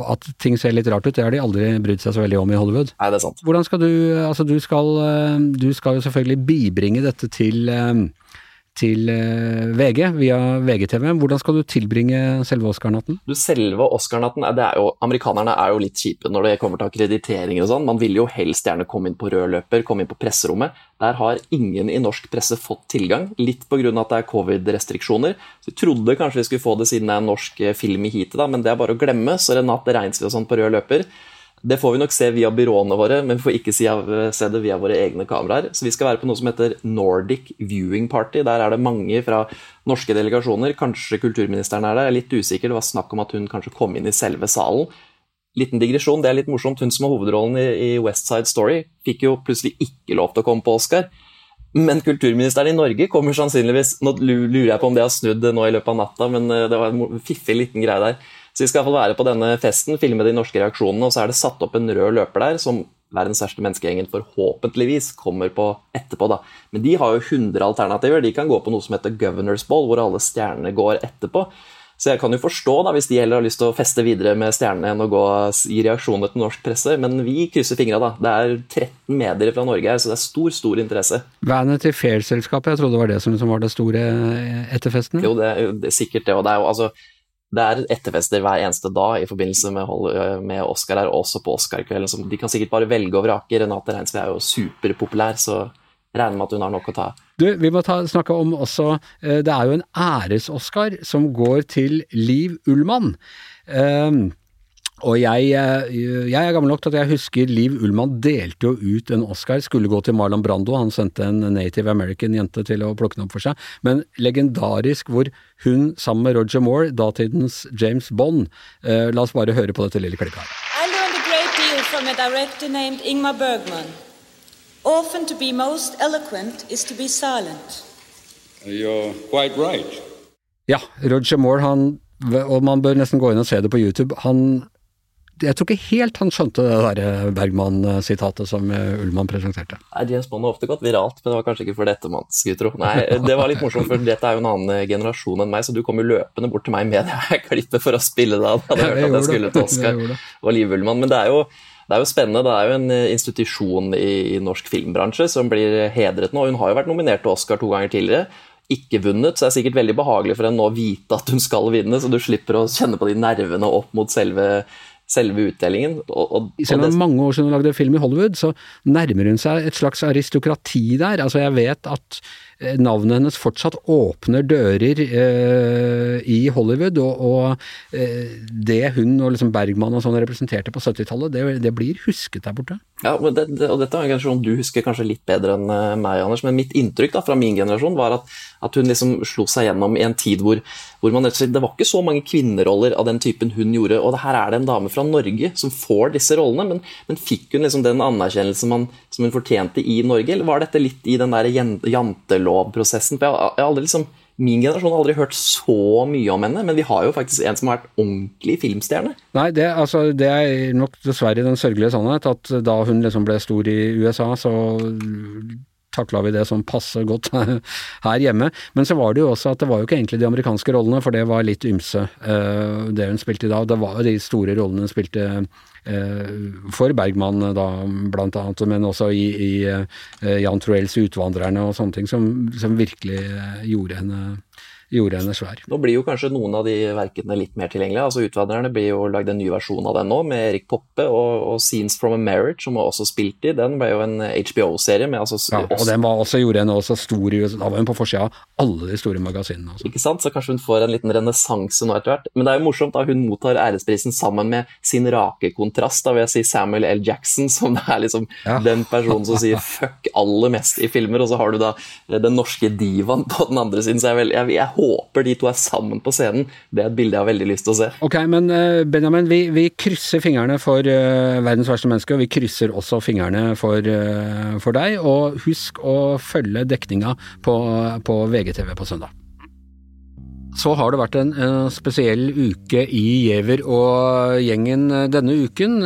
at ting ser litt rart ut, det har de aldri brydd seg så veldig om i Hollywood. Nei, det er sant. Hvordan skal du Altså, du skal, du skal jo selvfølgelig bibringe dette til ø, til VG via VGTV. Hvordan skal du tilbringe selve Oscar-natten? Du, selve Oscar-natten, det er jo, amerikanerne er jo litt kjipe når det kommer til akkrediteringer og sånn. Man vil jo helst gjerne komme inn på rød løper, komme inn på presserommet. Der har ingen i norsk presse fått tilgang, litt pga. at det er covid-restriksjoner. Så Vi trodde kanskje vi skulle få det siden det er en norsk eh, film i heatet, men det er bare å glemme. Så Renate Reinsli og sånn på rød løper. Det får vi nok se via byråene våre, men vi får ikke se det via våre egne kameraer. Så vi skal være på noe som heter Nordic Viewing Party. Der er det mange fra norske delegasjoner. Kanskje kulturministeren er der. Jeg er litt usikker. Det var snakk om at hun kanskje kom inn i selve salen. Liten digresjon, det er litt morsomt. Hun som har hovedrollen i, i West Side Story, fikk jo plutselig ikke lov til å komme på Oscar. Men kulturministeren i Norge kommer sannsynligvis Nå lurer jeg på om det har snudd nå i løpet av natta, men eh, det var en fiffig liten greie der. Så vi skal i hvert fall være på denne festen, filme de norske reaksjonene, og så er det satt opp en rød løper der som verdens verste menneskegjengen forhåpentligvis kommer på etterpå. da. Men de har jo 100 alternativer. De kan gå på noe som heter Governors Ball, hvor alle stjernene går etterpå. Så jeg kan jo forstå da, hvis de heller har lyst til å feste videre med stjernene enn å gå i gi reaksjoner til norsk presse, men vi krysser fingra, da. Det er 13 medier fra Norge her, så det er stor, stor interesse. Vanity Fair-selskapet, jeg trodde det var det som liksom var det store eh, etter festen? Jo, det, det er sikkert det, og det er jo altså det er etterfester hver eneste dag i forbindelse med, hold- med Oscar her, også på Oscar-kvelden. De kan sikkert bare velge og vrake. Renate Reinsve er jo superpopulær, så regner med at hun har nok å ta. Du, vi må ta, snakke om også eh, Det er jo en æres-Oscar som går til Liv Ullmann. Ehm, og jeg, eh, jeg er gammel nok til at jeg husker Liv Ullmann delte jo ut en Oscar, skulle gå til Marlon Brando, han sendte en native american jente til å plukke den opp for seg, men legendarisk hvor hun sammen med Roger Moore, datidens James Bond, eh, la oss bare høre på dette lille klippet her. I learned a great deal from a director named Ingmar Bergman. Often to be most eloquent is to be silent. You're quite right. Ja, Roger Moore, han, og man bør nesten gå inn og se det på YouTube, han jeg tror ikke helt han skjønte det der Bergman-sitatet som eh, Ullmann presenterte. Nei, James Bond har ofte gått viralt, men det var kanskje ikke for dette man skulle tro. Nei, det var litt morsomt, for dette er jo en annen eh, generasjon enn meg, så du kom jo løpende bort til meg med det her klippet for å spille det av. Jeg hadde hørt at jeg skulle til Oscar og Liv Ullmann. Men det er jo det er jo spennende. Det er jo en eh, institusjon i, i norsk filmbransje som blir hedret nå. Hun har jo vært nominert til Oscar to ganger tidligere. Ikke vunnet, så det er sikkert veldig behagelig for henne nå å vite at hun skal vinne, så du slipper å kjenne på de nervene opp mot selve, selve utdelingen. Og, og, Selv om det er mange år siden hun lagde film i Hollywood, så nærmer hun seg et slags aristokrati der. Altså jeg vet at navnet hennes fortsatt åpner dører eh, i Hollywood, og, og eh, det hun og liksom Bergman og sånn representerte på 70-tallet, det, det, blir husket der borte. Ja, og, det, og dette er en generasjon du husker kanskje litt bedre enn eh, meg, Anders, men mitt inntrykk da, fra min generasjon var at, at hun liksom slo seg gjennom i en tid hvor, hvor man, det var ikke så mange kvinneroller av den typen hun gjorde, og her er det en dame fra Norge som får disse rollene, men, men fikk hun liksom den anerkjennelsen man, som hun fortjente i Norge, eller var dette litt i den der jantelovprosessen? For jeg, jeg aldri liksom Min generasjon har aldri hørt så mye om henne, men vi har jo faktisk en som har vært ordentlig filmstjerne. Nei, det, altså, det er nok dessverre den sørgelige sannhet at da hun liksom ble stor i USA, så takla vi det som passe godt her hjemme. Men så var det jo også at det var jo ikke egentlig de amerikanske rollene, for det var litt ymse, uh, det hun spilte i dag. Det var jo de store rollene hun spilte uh, for Bergman, da, blant annet, men også i, i uh, Jan Troels 'Utvandrerne' og sånne ting, som, som virkelig gjorde henne gjorde henne svær. Nå blir jo kanskje noen av de verkene litt mer tilgjengelige. altså Utvandrerne blir jo lagd en ny versjon av den nå, med Erik Poppe og, og Scenes from a Marriage, som var også spilt i. Den ble jo en HBO-serie. med altså Ja, og den var også, gjorde henne også stor i Da var hun på forsida av alle de store magasinene. Altså. Ikke sant, så kanskje hun får en liten renessanse nå etter hvert. Men det er jo morsomt da hun mottar æresprisen sammen med sin rake kontrast, da vil jeg si Samuel L. Jackson, som er liksom ja. den personen som sier fuck aller mest i filmer, og så har du da den norske divaen på den andre siden. så jeg, vel, jeg, jeg håper de to er sammen på scenen. Det er et bilde jeg har veldig lyst til å se. Ok, men uh, Benjamin, vi, vi, krysser fingrene for uh, verdens verste menneske, og vi krysser også fingrene for, uh, for deg. Og husk å følge dekninga på, på VGTV på søndag. Så har det vært en, spesiell uke i Giæver og gjengen denne uken,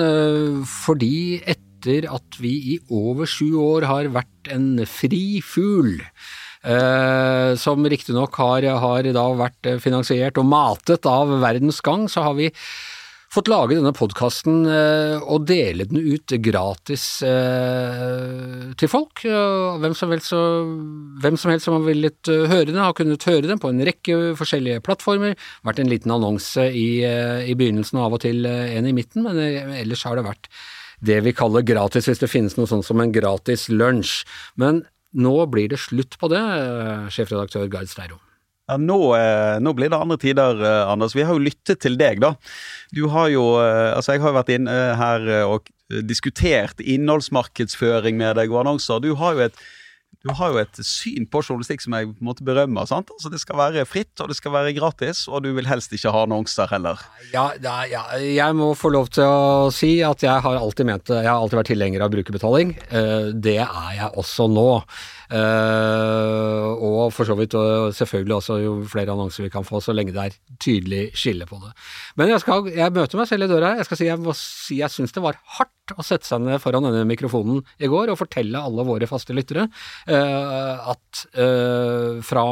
fordi etter at vi i over sju år har vært en fri fugl, eh, som riktignok har, har da vært finansiert og matet av Verdens Gang, så har vi fått lage denne podkasten eh, og dele den ut gratis eh, til folk. Hvem som, helst, hvem som helst som har villet eh, høre den, har kunnet høre den på en rekke forskjellige plattformer. Vært en liten annonse i, eh, i begynnelsen og av og til eh, en i midten, men ellers har det vært det vi kaller gratis, hvis det finnes noe sånt som en gratis lunsj. Men nå blir det slutt på det, sjefredaktør Gard Steiro. Ja, nå, eh, nå, blir det andre tider, eh, Anders. Vi har jo lyttet til deg, da. Du har jo eh, Altså, jeg har jo vært inne her og diskutert innholdsmarkedsføring med deg og annonser. Du har jo et du har jo et syn på journalistikk som jeg måtte berømme. sant? Altså Det skal være fritt, og det skal være gratis, og du vil helst ikke ha annonser heller. Ja, ja, jeg må få lov til å si at jeg har alltid ment. Jeg har alltid vært tilhenger av brukerbetaling. Det er jeg også nå. Uh, og for så vidt og selvfølgelig også jo flere annonser vi kan få, så lenge det er tydelig skille på det. Men jeg, skal, jeg møter meg selv i døra. Jeg skal si jeg, si jeg syns det var hardt å sette seg ned foran denne mikrofonen i går og fortelle alle våre faste lyttere uh, at uh, fra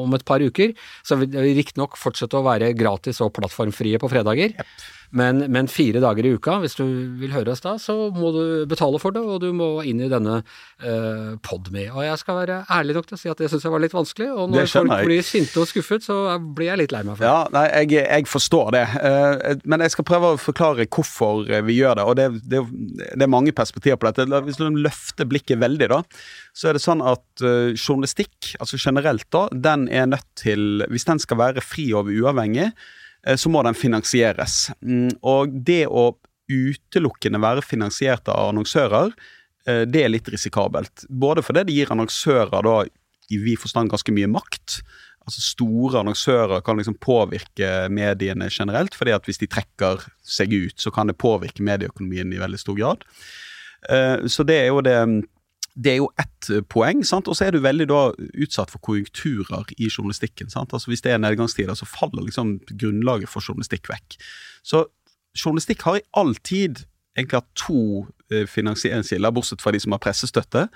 om et par uker så vil det riktignok fortsette å være gratis og plattformfrie på fredager. Yep. Men, men, fire dager i uka, hvis du vil høre oss da, så må du betale for det, og du må inn i denne uh, Podme. Og jeg skal være ærlig nok til å si at det syns jeg var litt vanskelig, og når folk blir sinte og skuffet, så blir jeg litt lei meg for det. Ja, nei, jeg, jeg forstår det, uh, men jeg skal prøve å forklare hvorfor vi gjør det, og det, det, det er mange perspektiver på dette. Hvis du løfter blikket veldig, da, så er det sånn at uh, journalistikk, altså generelt, da, den er nødt til Hvis den skal være fri og uavhengig, Eh, så må den finansieres. Mm, og det å utelukkende være finansiert av annonsører, eh, det er litt risikabelt. Både fordi det gir annonsører da i vid forstand ganske mye makt. Altså Store annonsører kan liksom påvirke mediene generelt, fordi at hvis de trekker seg ut, så kan det påvirke medieøkonomien i veldig stor grad. Eh, så det er jo det det er jo ett eh, poeng, sant? og så er du veldig da utsatt for konjunkturer i journalistikken. sant? Altså Hvis det er nedgangstider, så faller liksom grunnlaget for journalistikk vekk. Så journalistikk har i all tid egentlig hatt to eh, finansieringskilder, bortsett fra de som har pressestøtte.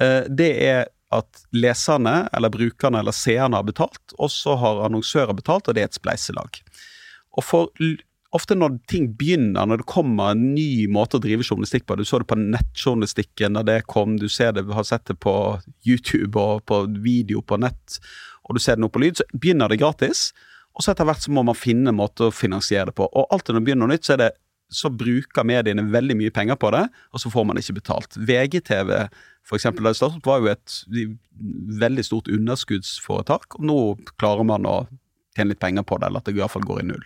Eh, det er at leserne, eller brukerne eller seerne har betalt, og så har annonsører betalt, og det er et spleiselag. Og for ofte når ting begynner, når det kommer en ny måte å drive journalistikk på Du så det på nettjournalistikken da det kom, du ser det, har sett det på YouTube og på video på nett, og du ser det nå på lyd, så begynner det gratis. Og så etter hvert så må man finne en måte å finansiere det på. Og alltid når det begynner noe nytt, så det så bruker mediene veldig mye penger på det, og så får man ikke betalt. VGTV for eksempel, da det startet, var jo et veldig stort underskuddsforetak, og nå klarer man å tjene litt penger på det, eller at det i hvert fall går i null.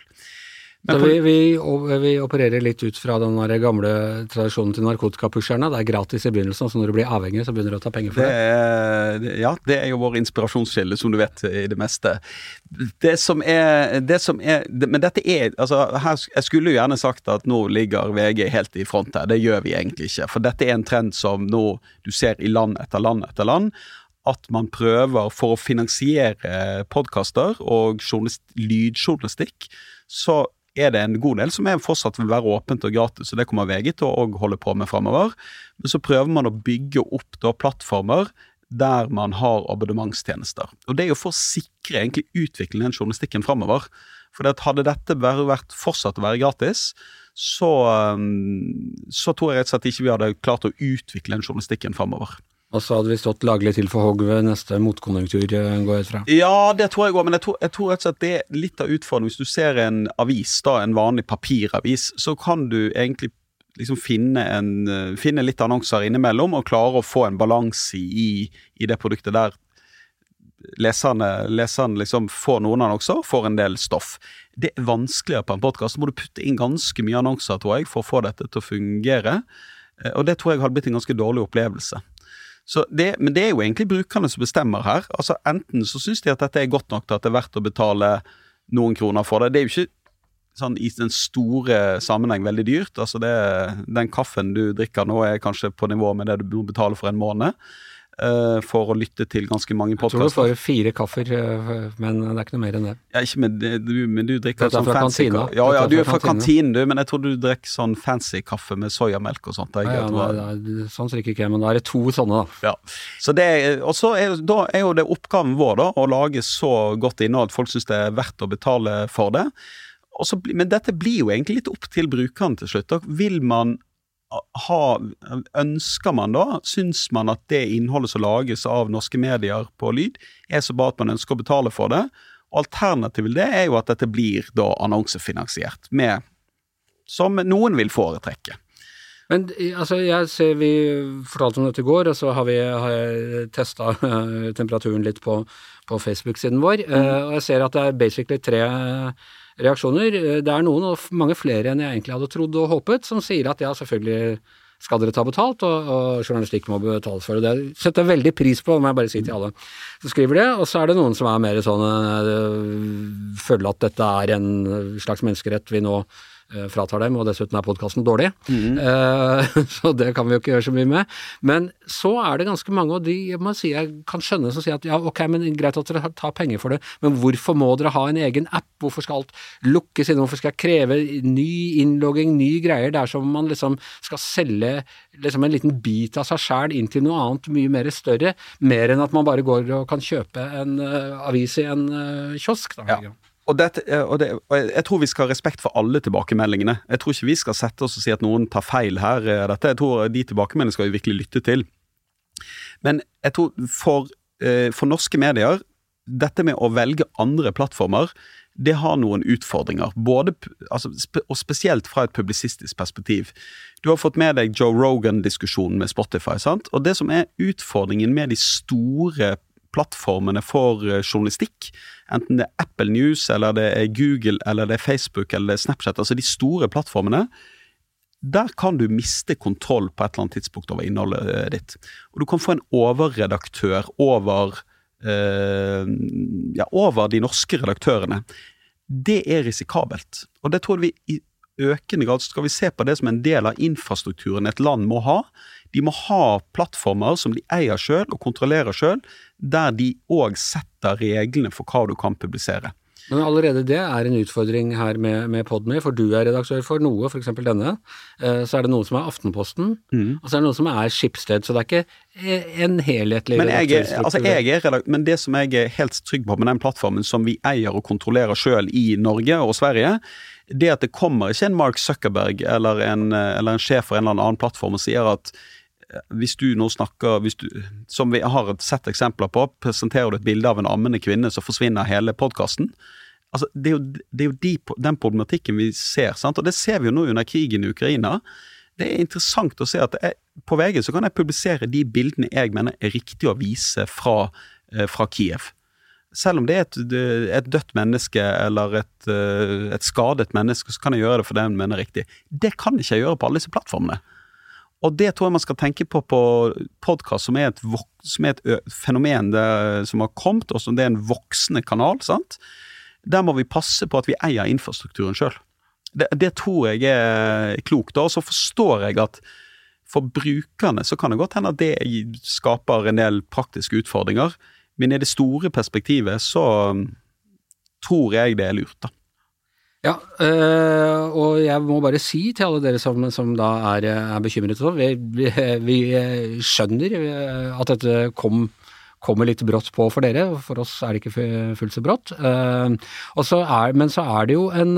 Så vi, vi, vi, opererer litt ut fra den gamle tradisjonen til narkotikapusherne. Det er gratis i begynnelsen, så når du blir avhengig, så begynner du å ta penger for det. det. ja, det er jo vår inspirasjonskilde, som du vet, i det meste. Det som er, det som er Men dette er altså her, Jeg skulle jo gjerne sagt at nå ligger VG helt i front her. Det gjør vi egentlig ikke. For dette er en trend som nå du ser i land etter land etter land at man prøver, for å finansiere podkaster og lydjournalistikk, så er det en god del som er fortsatt vil være åpent og gratis, og det kommer VG til å holde på med framover. Men så prøver man å bygge opp da plattformer der man har abonnementstjenester. Og Det er jo for å sikre egentlig utviklingen den journalistikken framover. For hadde dette vært fortsatt å være gratis, så, så tror jeg rett og slett ikke vi hadde klart å utvikle den journalistikken framover. Og så hadde vi stått laglig til for hogg ved neste motkonjunktur, eh, går jeg ut fra. Ja, det tror jeg òg, men jeg tror, jeg tror rett og slett det er litt av utfordringen. Hvis du ser en avis, da, en vanlig papiravis, så kan du egentlig liksom finne, en, eh, finne litt annonser innimellom og klare å få en balanse i, i, det produktet der leserne, leserne liksom får noen annonser, får en del stoff. Det er vanskeligere på en podkast. Må du putte inn ganske mye annonser, tror jeg, for å få dette til å fungere. Eh, og det tror jeg hadde blitt en ganske dårlig opplevelse. Det, men det er jo egentlig brukerne som bestemmer her. Altså Enten så syns de at dette er godt nok til at det er verdt å betale noen kroner for det. Det er jo ikke sånn i den store sammenheng veldig dyrt. Altså det, Den kaffen du drikker nå er kanskje på nivå med det du må betale for en måned. Uh, for å lytte til ganske mange podkaster. Jeg tror du får fire kaffer, uh, men det er ikke noe mer enn det. Ja, ikke med det, du, men du drikker sånn fancy kaffe. Ja, ja, du er fra kantinen, du, men jeg tror du drikker sånn fancy kaffe med soyamelk og sånt. Ja, ja, nei, sånn drikker ikke jeg, men da er det to sånne, da. Ja. Så det, og så er, da er jo det oppgaven vår, da, å lage så godt innhold at folk syns det er verdt å betale for det. Så, men dette blir jo egentlig litt opp til brukeren til slutt. Da. Vil man ha, ønsker man da, syns man at det innholdet som lages av norske medier på lyd, er så bra at man ønsker å betale for det? Alternativet til det er jo at dette blir da annonsefinansiert, med, som noen vil foretrekke. Men altså, jeg ser vi fortalte om dette i går, og så har, vi, har jeg testa temperaturen litt på, på Facebook-siden vår. Mm. Og jeg ser at det er basically tre reaksjoner. Eh, det er noen, og mange flere enn jeg egentlig hadde trodd og håpet, som sier at ja, selvfølgelig skal dere ta betalt, og, og journalistikk må betales for det. Det setter jeg veldig pris på, må jeg bare si til alle som skriver det. Og så er det noen som er mer sånn øh, føler at dette er en slags menneskerett vi nå fratar dem, og dessuten er podkasten dårlig. Mm. Uh, så det kan vi jo ikke gjøre så mye med. Men så er det ganske mange, og de må si jeg kan skjønne, som sier at ja, ok, men greit at dere tar penger for det, men hvorfor må dere ha en egen app? Hvorfor skal alt lukkes inn? Hvorfor skal jeg kreve ny innlogging, ny greier? Det er som om man liksom skal selge liksom en liten bit av seg sjæl inn til noe annet mye mer større, mer enn at man bare går og kan kjøpe en uh, avis i en uh, kiosk. Da, ja. Og, dette, eh, og, det, og, jeg tror vi skal ha respekt for alle tilbakemeldingene. Jeg tror ikke vi skal sette oss og si at noen tar feil her. Eh, dette. Jeg tror De tilbakemeldingene skal vi virkelig lytte til. Men jeg tror for, eh, for norske medier, dette med å velge andre plattformer, det har noen utfordringer. Både, altså, og spesielt fra et publisistisk perspektiv. Du har fått med deg Joe Rogan-diskusjonen med Spotify. sant? Og det som er utfordringen med de store plattformene for journalistikk, enten det er Apple News, eller det er Google, eller det er Facebook, eller det er Snapchat, altså de store plattformene, der kan du miste kontroll på et eller annet tidspunkt over innholdet eh, ditt. Og du kan få en overredaktør over, eh, ja, over de norske redaktørene. Det er risikabelt. Og det tror vi i økende grad skal vi se på det som en del av infrastrukturen et land må ha. De må ha plattformer som de eier sjøl og kontrollerer sjøl, der de òg setter reglene for hva du kan publisere. Men allerede det er en utfordring her med, med Podme, for du er redaktør for noe, f.eks. denne. Eh, så er det noen som er Aftenposten, mm. og så er det noen som er Skipsted. Så det er ikke eh, en helhetlig men jeg, altså jeg er redakt, men det som jeg er helt trygg på med den plattformen som vi eier og kontrollerer sjøl i Norge og Sverige, det at det kommer ikke en Mark Zuckerberg eller en, eller en sjef for en eller annen plattform og sier at hvis du nå snakker du, Som vi har sett eksempler på, presenterer du et bilde av en ammende kvinne, så forsvinner hele podkasten. altså, det er jo, det er jo de, den problematikken vi ser, sant? og det ser vi jo nå under krigen i Ukraina. Det er interessant å se at jeg, på VG så kan jeg publisere de bildene jeg mener er riktig å vise fra, eh, fra Kiev. Selv om det er et, et dødt menneske eller et, eh, et, skadet menneske, så kan jeg gjøre det for det jeg mener er riktig. Det kan ikke jeg gjøre på alle disse plattformene. Og det tror jeg man skal tenke på på podkast, som, som, er et fenomen det, som har kommet, og som det er en voksende kanal. sant? Der må vi passe på at vi eier infrastrukturen sjøl. Det, det, tror jeg er klokt. Og så forstår jeg at for brukerne så kan det godt hende at det skaper en del praktiske utfordringer. Men i det store perspektivet så tror jeg det er lurt, da. Ja, øh, og jeg må bare si til alle dere som, som da er, er bekymret vi, vi, vi, skjønner at dette kom, kommer litt brått på for dere. For oss er det ikke fullt så brått. Uh, så er, men så er det jo en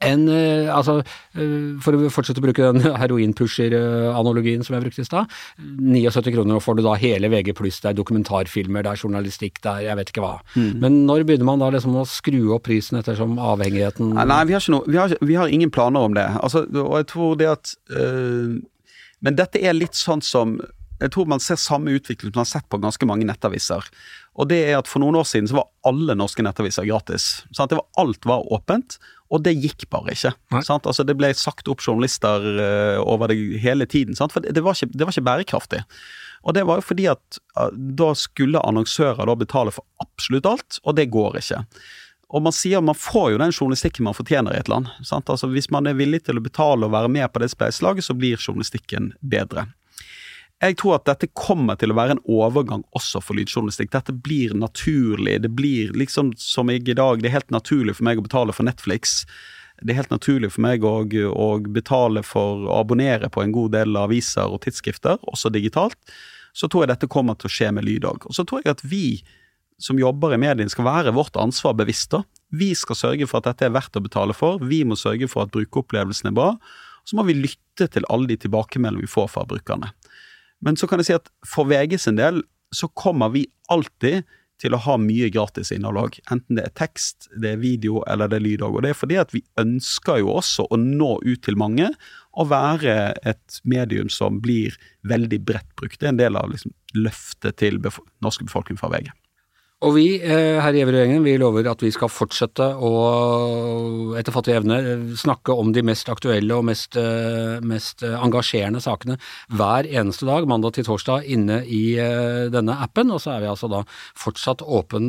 en, eh, altså, eh, For å fortsette å bruke den heroinpusher-analogien som jeg brukte i stad. 79 kroner, og får du da hele VG pluss, det er dokumentarfilmer, det er journalistikk, det er jeg vet ikke hva. Mm. Men når begynner man da liksom å skru opp prisen ettersom avhengigheten Nei, vi har, noe, vi har, vi har ingen planer om det. Altså, og jeg tror det at øh, Men dette er litt sånn som jeg tror man ser samme utvikling som man har sett på ganske mange nettaviser. Og det er at For noen år siden så var alle norske nettaviser gratis. Sant? Det var, alt var åpent, og det gikk bare ikke. Altså, det ble sagt opp journalister uh, over det hele tiden, sant? for det, var ikke, det, var ikke, bærekraftig. Og det var jo fordi at uh, da skulle annonsører da betale for absolutt alt, og det går ikke. Og man sier man får jo den journalistikken man fortjener i et land. Altså, hvis man er villig til å betale og være med på det spleiselaget, så blir journalistikken bedre. Jeg tror at dette kommer til å være en overgang også for lydjournalistikk. Dette blir naturlig. Det blir liksom som jeg i dag, det er helt naturlig for meg å betale for Netflix. Det er helt naturlig for meg å, å betale for å abonnere på en god del aviser og tidsskrifter, også digitalt. Så tror jeg dette kommer til å skje med lyd òg. Og så tror jeg at vi som jobber i mediene skal være vårt ansvar bevisst. da. Vi skal sørge for at dette er verdt å betale for. Vi må sørge for at brukeropplevelsen er bra. Så må vi lytte til alle de tilbakemeldingene vi får fra brukerne. Men så kan jeg si at for VG sin del så kommer vi alltid til å ha mye gratis innhold. Enten det er tekst, det er video eller det er lyd. Og det er fordi at vi ønsker jo også å nå ut til mange og være et medium som blir veldig bredt brukt. Det er en del av liksom, løftet til norske befolkning fra VG. Og vi eh, her i Everøy-gjengen vi lover at vi skal fortsette å etter fattig evne snakke om de mest aktuelle og mest, eh, mest engasjerende sakene hver eneste dag, mandag til torsdag, inne i eh, denne appen. Og så er vi altså da fortsatt åpen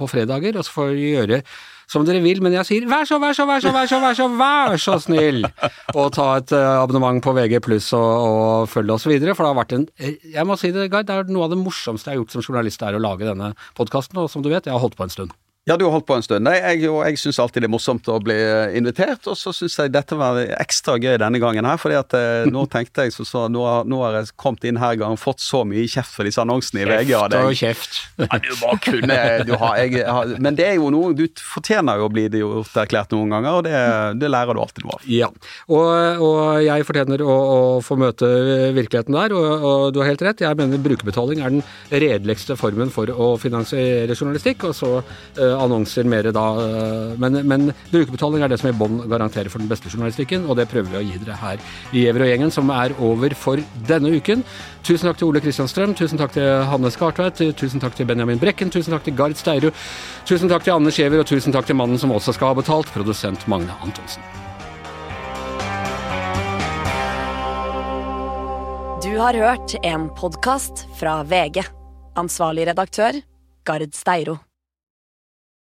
på fredager. Og så får vi gjøre som dere vil, men jeg sier vær så, vær så, vær så, vær så, vær så, vær så snill og ta et uh, abonnement på VG pluss og, og følg oss videre, for det har vært en Jeg må si det, Gard, det er noe av det morsomste jeg har gjort som journalist, er å lage denne podkasten, og som du vet, jeg har holdt på en stund. Ja, du har holdt på en stund. Nei, jeg, og jeg syns alltid det er morsomt å bli invitert. Og så syns jeg dette var ekstra gøy denne gangen her, fordi at eh, nå tenkte jeg så, så nå, nå, har jeg kommet inn her gang og fått så mye kjeft for disse annonsene i VG. Kjeft og kjeft. Ja, du bare kunne du har, jeg, har, Men det er jo noe Du fortjener jo å bli det gjort erklært noen ganger, og det, det lærer du alltid noe av. Ja, og, og jeg fortjener å, å, få møte virkeligheten der, og, og du har helt rett. Jeg mener brukerbetaling er den redeligste formen for å finansiere journalistikk, og så uh, annonser mer da. Eh, men, men brukerbetaling er det som i bånn garanterer for den beste journalistikken, og det prøver vi å gi dere her i Evrøy-gjengen, som er over for denne uken. Tusen takk til Ole Kristian Strøm, tusen takk til Hanne Skartveit, tusen takk til Benjamin Brekken, tusen takk til Gard Steirud, tusen takk til Anne Skjever, og tusen takk til mannen som også skal ha betalt, produsent Magne Antonsen. Du har hørt en podkast fra VG. Ansvarlig redaktør, Gard Steiro.